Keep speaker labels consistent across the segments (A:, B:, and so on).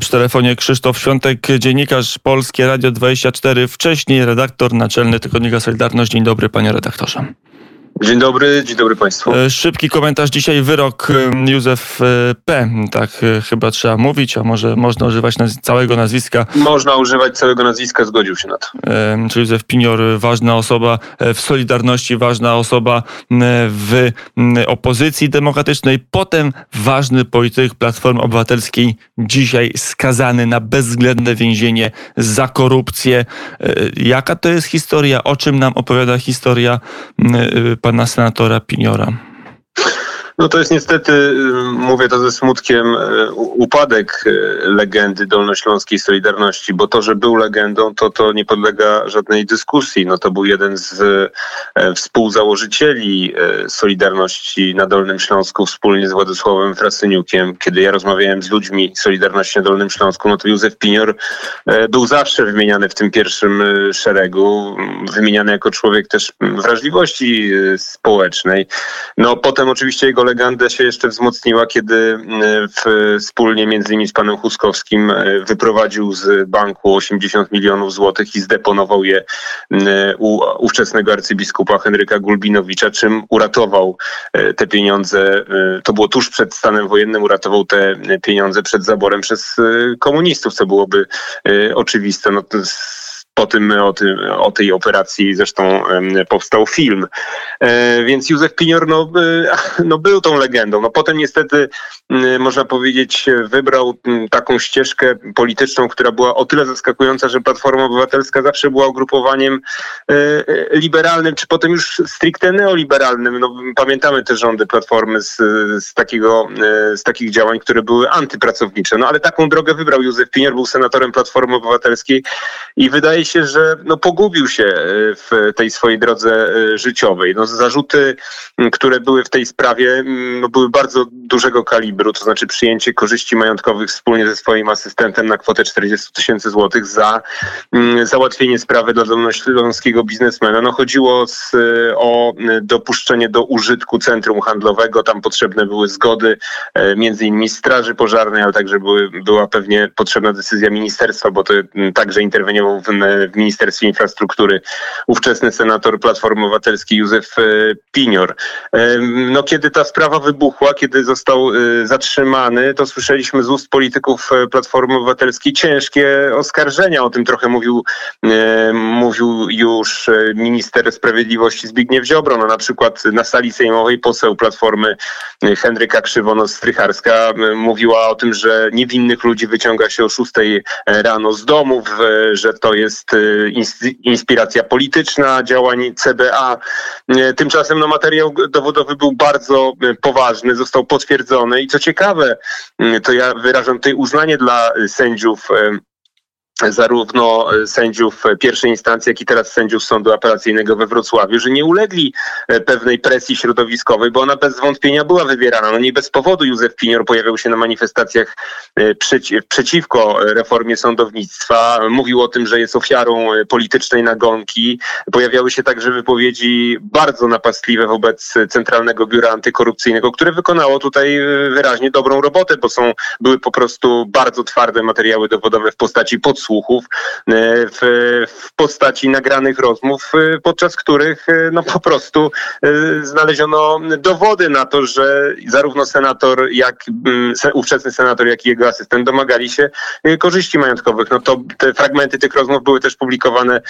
A: Przy telefonie Krzysztof Świątek, dziennikarz Polskie Radio 24, wcześniej redaktor naczelny Tygodnika Solidarność. Dzień dobry, panie redaktorze.
B: Dzień dobry, dzień dobry Państwu.
A: E, szybki komentarz dzisiaj, wyrok e, Józef e, P. Tak chyba trzeba mówić, a może można używać naz całego nazwiska.
B: Można używać całego nazwiska, zgodził się na to.
A: Czy Józef Pinior, ważna osoba w Solidarności, ważna osoba w opozycji demokratycznej, potem ważny polityk Platformy Obywatelskiej, dzisiaj skazany na bezwzględne więzienie za korupcję. Jaka to jest historia? O czym nam opowiada historia pana senatora Piniora?
B: No to jest niestety, y, mówię to ze smutkiem, y, upadek y, legendy Dolnośląskiej Solidarności, bo to, że był legendą, to to nie podlega żadnej dyskusji. No to był jeden z e, współzałożycieli Solidarności na Dolnym Śląsku wspólnie z Władysławem Frasyniukiem. Kiedy ja rozmawiałem z ludźmi Solidarności na Dolnym Śląsku, no to Józef Pinior e, był zawsze wymieniany w tym pierwszym szeregu, wymieniany jako człowiek też wrażliwości społecznej. No potem oczywiście jego legenda się jeszcze wzmocniła, kiedy e, w, wspólnie między innymi z panem Huskowskim e, wyprowadził z banku 80 milionów złotych i zdeponował je e, u ówczesnego arcybiskupa Henryka Gulbinowicza, czym uratował te pieniądze. To było tuż przed stanem wojennym, uratował te pieniądze przed zaborem przez komunistów, co byłoby oczywiste. No, po tym, o, tym, o tej operacji zresztą powstał film. E, więc Józef Pinior no, no, był tą legendą. No, potem niestety, można powiedzieć, wybrał taką ścieżkę polityczną, która była o tyle zaskakująca, że Platforma Obywatelska zawsze była ugrupowaniem e, liberalnym, czy potem już stricte neoliberalnym. No, pamiętamy te rządy Platformy z, z, takiego, e, z takich działań, które były antypracownicze. No ale taką drogę wybrał Józef Pinior, był senatorem Platformy Obywatelskiej i wydaje się, że no, pogubił się e, w tej swojej drodze e, życiowej. No, zarzuty, które były w tej sprawie, no, były bardzo dużego kalibru, to znaczy przyjęcie korzyści majątkowych wspólnie ze swoim asystentem na kwotę 40 tysięcy złotych za załatwienie sprawy dla dolnośląskiego biznesmena. No, chodziło z, o dopuszczenie do użytku centrum handlowego. Tam potrzebne były zgody e, między innymi Straży Pożarnej, ale także były, była pewnie potrzebna decyzja ministerstwa, bo to także interweniował w w Ministerstwie Infrastruktury ówczesny senator Platformy Obywatelskiej Józef e, Pinior. E, no, kiedy ta sprawa wybuchła, kiedy został e, zatrzymany, to słyszeliśmy z ust polityków Platformy Obywatelskiej ciężkie oskarżenia. O tym trochę mówił, mówił już minister sprawiedliwości Zbigniew Ziobro. No, na przykład na sali sejmowej poseł Platformy Henryka Krzywonos-Strycharska mówiła o tym, że niewinnych ludzi wyciąga się o 6 rano z domów, że to jest y, inspiracja polityczna działań CBA. Y, tymczasem no, materiał dowodowy był bardzo y, poważny, został i co ciekawe, to ja wyrażam tutaj uznanie dla sędziów zarówno e, sędziów pierwszej instancji, jak i teraz sędziów Sądu Apelacyjnego we Wrocławiu, że nie ulegli e, pewnej presji środowiskowej, bo ona bez wątpienia była wywierana. No nie bez powodu Józef Pinior pojawiał się na manifestacjach e, przeci przeciwko reformie sądownictwa. Mówił o tym, że jest ofiarą politycznej nagonki. Pojawiały się także wypowiedzi bardzo napastliwe wobec Centralnego Biura Antykorupcyjnego, które wykonało tutaj wyraźnie dobrą robotę, bo są, były po prostu bardzo twarde materiały dowodowe w postaci podsłuchów podsłuchów e, w, w postaci nagranych rozmów, e, podczas których e, no po prostu znaleziono dowody na to, że zarówno senator, jak mm, ówczesny senator, jak i jego asystent domagali się korzyści majątkowych. No to te fragmenty tych rozmów były też publikowane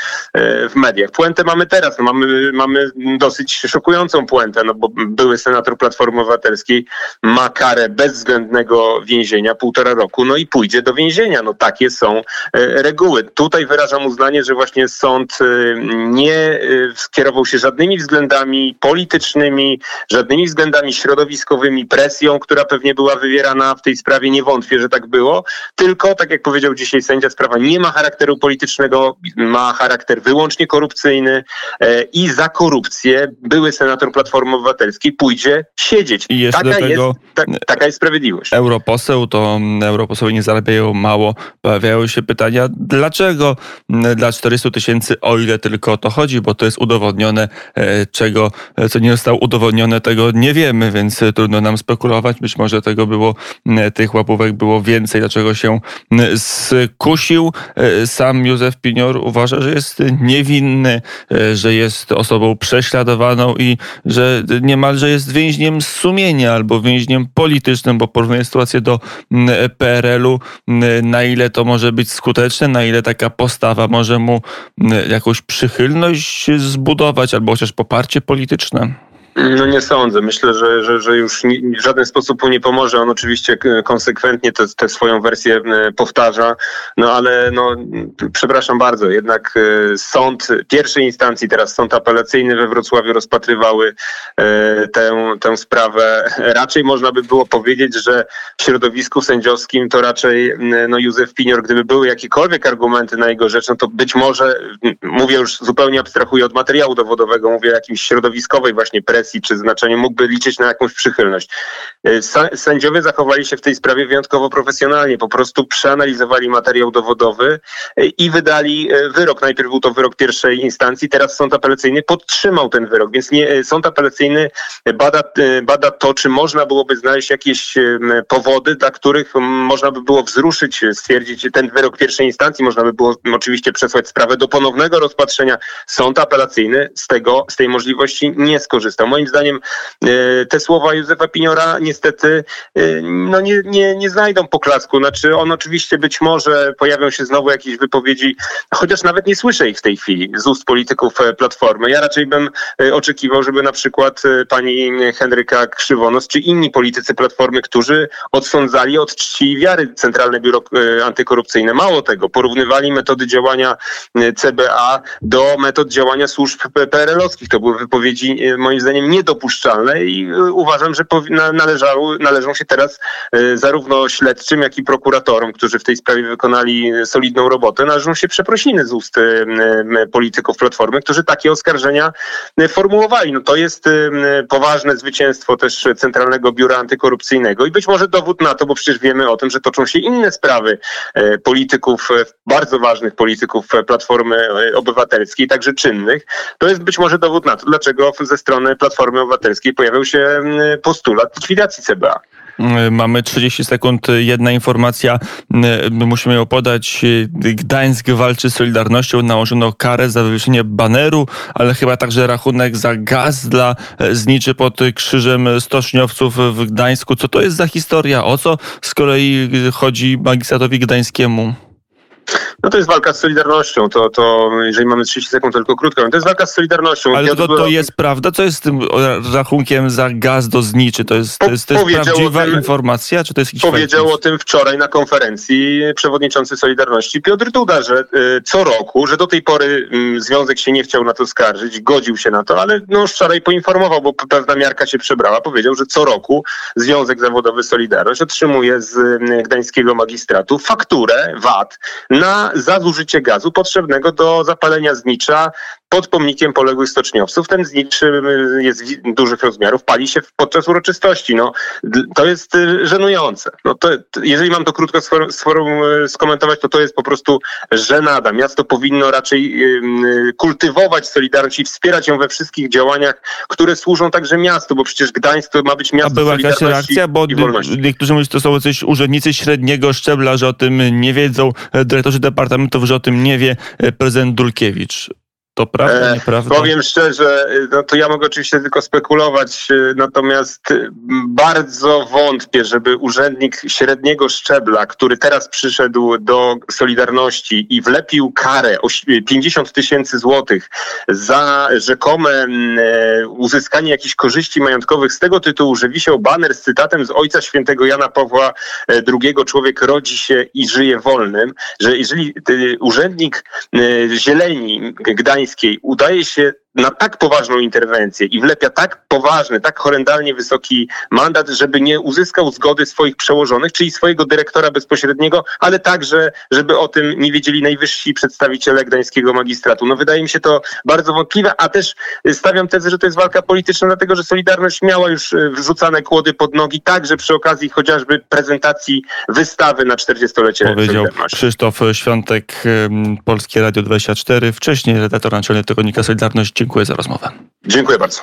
B: w mediach. Puentę mamy teraz, no mamy, mamy dosyć szokującą puentę, no bo były senator Platformy Obywatelskiej ma karę bezwzględnego więzienia, półtora roku, no i pójdzie do więzienia. No takie są reguły. Tutaj wyrażam uznanie, że właśnie sąd y, nie y, skierował się żadnymi względami politycznymi, żadnymi względami środowiskowymi, presją, która pewnie była wywierana w tej sprawie, nie wątpię, że tak było, tylko, tak jak powiedział dzisiaj sędzia, sprawa nie ma charakteru politycznego, ma charakter wyłącznie korupcyjny e, i za korupcję były senator Platformy Obywatelskiej pójdzie siedzieć.
A: I jeszcze taka, jest,
B: ta, taka jest sprawiedliwość.
A: Europoseł, to europoseły nie zarabiają mało. Pojawiają się pytania, pytania, dlaczego dla 400 tysięcy, o ile tylko o to chodzi, bo to jest udowodnione, czego, co nie zostało udowodnione, tego nie wiemy, więc trudno nam spekulować. Być może tego było, tych łapówek było więcej, dlaczego się skusił. Sam Józef Pinior uważa, że jest niewinny, że jest osobą prześladowaną i że niemalże jest więźniem sumienia albo więźniem politycznym, bo porównuje sytuację do PRL-u, na ile to może być skuteczne, na ile taka postawa może mu jakąś przychylność zbudować albo chociaż poparcie polityczne.
B: No nie sądzę. Myślę, że, że, że już w żaden sposób mu nie pomoże. On oczywiście konsekwentnie tę swoją wersję powtarza, no ale no, przepraszam bardzo, jednak e, sąd pierwszej instancji, teraz sąd apelacyjny we Wrocławiu rozpatrywały e, tę, tę sprawę. Raczej można by było powiedzieć, że w środowisku sędziowskim to raczej no, Józef Pinior, gdyby były jakiekolwiek argumenty na jego rzecz, no to być może, mówię już zupełnie abstrahuję od materiału dowodowego, mówię o jakimś środowiskowej właśnie presji, presji czy znaczeniu mógłby liczyć na jakąś przychylność. E, sędziowie zachowali się w tej sprawie wyjątkowo profesjonalnie. Po prostu przeanalizowali materiał dowodowy e, i wydali e, wyrok. Najpierw był to wyrok pierwszej instancji, teraz sąd apelacyjny podtrzymał ten wyrok, więc nie, sąd apelacyjny bada, bada to, czy można byłoby znaleźć jakieś powody, dla których można by było wzruszyć, stwierdzić ten wyrok pierwszej instancji, można by było oczywiście przesłać sprawę do ponownego rozpatrzenia. Sąd apelacyjny z tego, z tej możliwości nie skorzystał moim zdaniem e, te słowa Józefa Piniora niestety e, no nie, nie, nie znajdą poklasku. Znaczy on oczywiście być może pojawią się znowu jakieś wypowiedzi, chociaż nawet nie słyszę ich w tej chwili z ust polityków e, Platformy. Ja raczej bym oczekiwał, żeby na przykład pani Henryka Krzywonos czy inni politycy Platformy, którzy odsądzali od czci i wiary Centralne Biuro Antykorupcyjne. Mało tego, porównywali metody działania CBA do metod działania służb PRL-owskich. To były wypowiedzi moim zdaniem niedopuszczalne i y, uważam, że należały, należą się teraz y, zarówno śledczym, jak i prokuratorom, którzy w tej sprawie wykonali solidną robotę, należą się przeprosiny z ust y, polityków Platformy, którzy takie oskarżenia formułowali. No to jest poważne zwycięstwo też Centralnego Biura Antykorupcyjnego i być może dowód na to, bo przecież wiemy o tym, że toczą się inne sprawy polityków, bardzo ważnych polityków Platformy Obywatelskiej, także czynnych. To jest być może dowód na to, dlaczego ze strony Platformy Platformy Obywatelskiej pojawił się mm, postulat likwidacji CBA.
A: Mm, mamy 30 sekund. Jedna informacja, mm, musimy ją podać. Gdańsk walczy z Solidarnością. Nałożono karę za wywieszenie baneru, ale chyba także rachunek za gaz dla zniczy pod krzyżem stoczniowców w Gdańsku. Co to jest za historia? O co z kolei chodzi magistratowi gdańskiemu?
B: No to jest walka z Solidarnością. To, to jeżeli mamy 30 sekund, tylko krótko. To jest walka z Solidarnością.
A: Ale to, to jest prawda? Co jest z tym rachunkiem za gaz do zniczy? To jest, to jest, to jest prawdziwa tym, informacja? Czy to jest jakiś
B: Powiedział o tym wczoraj na konferencji przewodniczący Solidarności Piotr Duda, że y, co roku, że do tej pory y, Związek się nie chciał na to skarżyć, godził się na to, ale no wczoraj poinformował, bo pewna miarka się przebrała, powiedział, że co roku Związek Zawodowy Solidarność otrzymuje z y, gdańskiego magistratu fakturę VAT na za zużycie gazu potrzebnego do zapalenia znicza pod pomnikiem poległych stoczniowców. Ten znicz y, jest dużych rozmiarów, pali się podczas uroczystości. No, to jest y, żenujące. No to, jeżeli mam to krótko y, skomentować, to to jest po prostu żenada. Miasto powinno raczej kultywować Solidarność i wspierać ją we wszystkich działaniach, które służą także miastu, bo przecież Gdańsk to ma być miasto A była jakaś reakcja? Bo
A: niektórzy mówią, że to są coś urzędnicy średniego szczebla, że o tym nie wiedzą, dyrektorzy departamentów, że o tym nie wie prezydent Dulkiewicz. To prawda, e, nieprawda?
B: Powiem szczerze, no to ja mogę oczywiście tylko spekulować, e, natomiast bardzo wątpię, żeby urzędnik średniego szczebla, który teraz przyszedł do Solidarności i wlepił karę o 50 tysięcy złotych za rzekome e, uzyskanie jakichś korzyści majątkowych z tego tytułu, że wisiał baner z cytatem z ojca świętego Jana Pawła II, człowiek rodzi się i żyje wolnym, że jeżeli urzędnik zieleni Gdańskiej udaje się na tak poważną interwencję i wlepia tak poważny, tak horrendalnie wysoki mandat, żeby nie uzyskał zgody swoich przełożonych, czyli swojego dyrektora bezpośredniego, ale także, żeby o tym nie wiedzieli najwyżsi przedstawiciele gdańskiego magistratu. No wydaje mi się to bardzo wątpliwe, a też stawiam tezę, że to jest walka polityczna, dlatego że Solidarność miała już y, wrzucane kłody pod nogi, także przy okazji chociażby prezentacji wystawy na 40-lecie
A: Powiedział. Krzysztof Świątek, Polskie Radio 24, wcześniej redaktor naczelny tygodnika Solidarność. Dziękuję za rozmowę.
B: Dziękuję bardzo.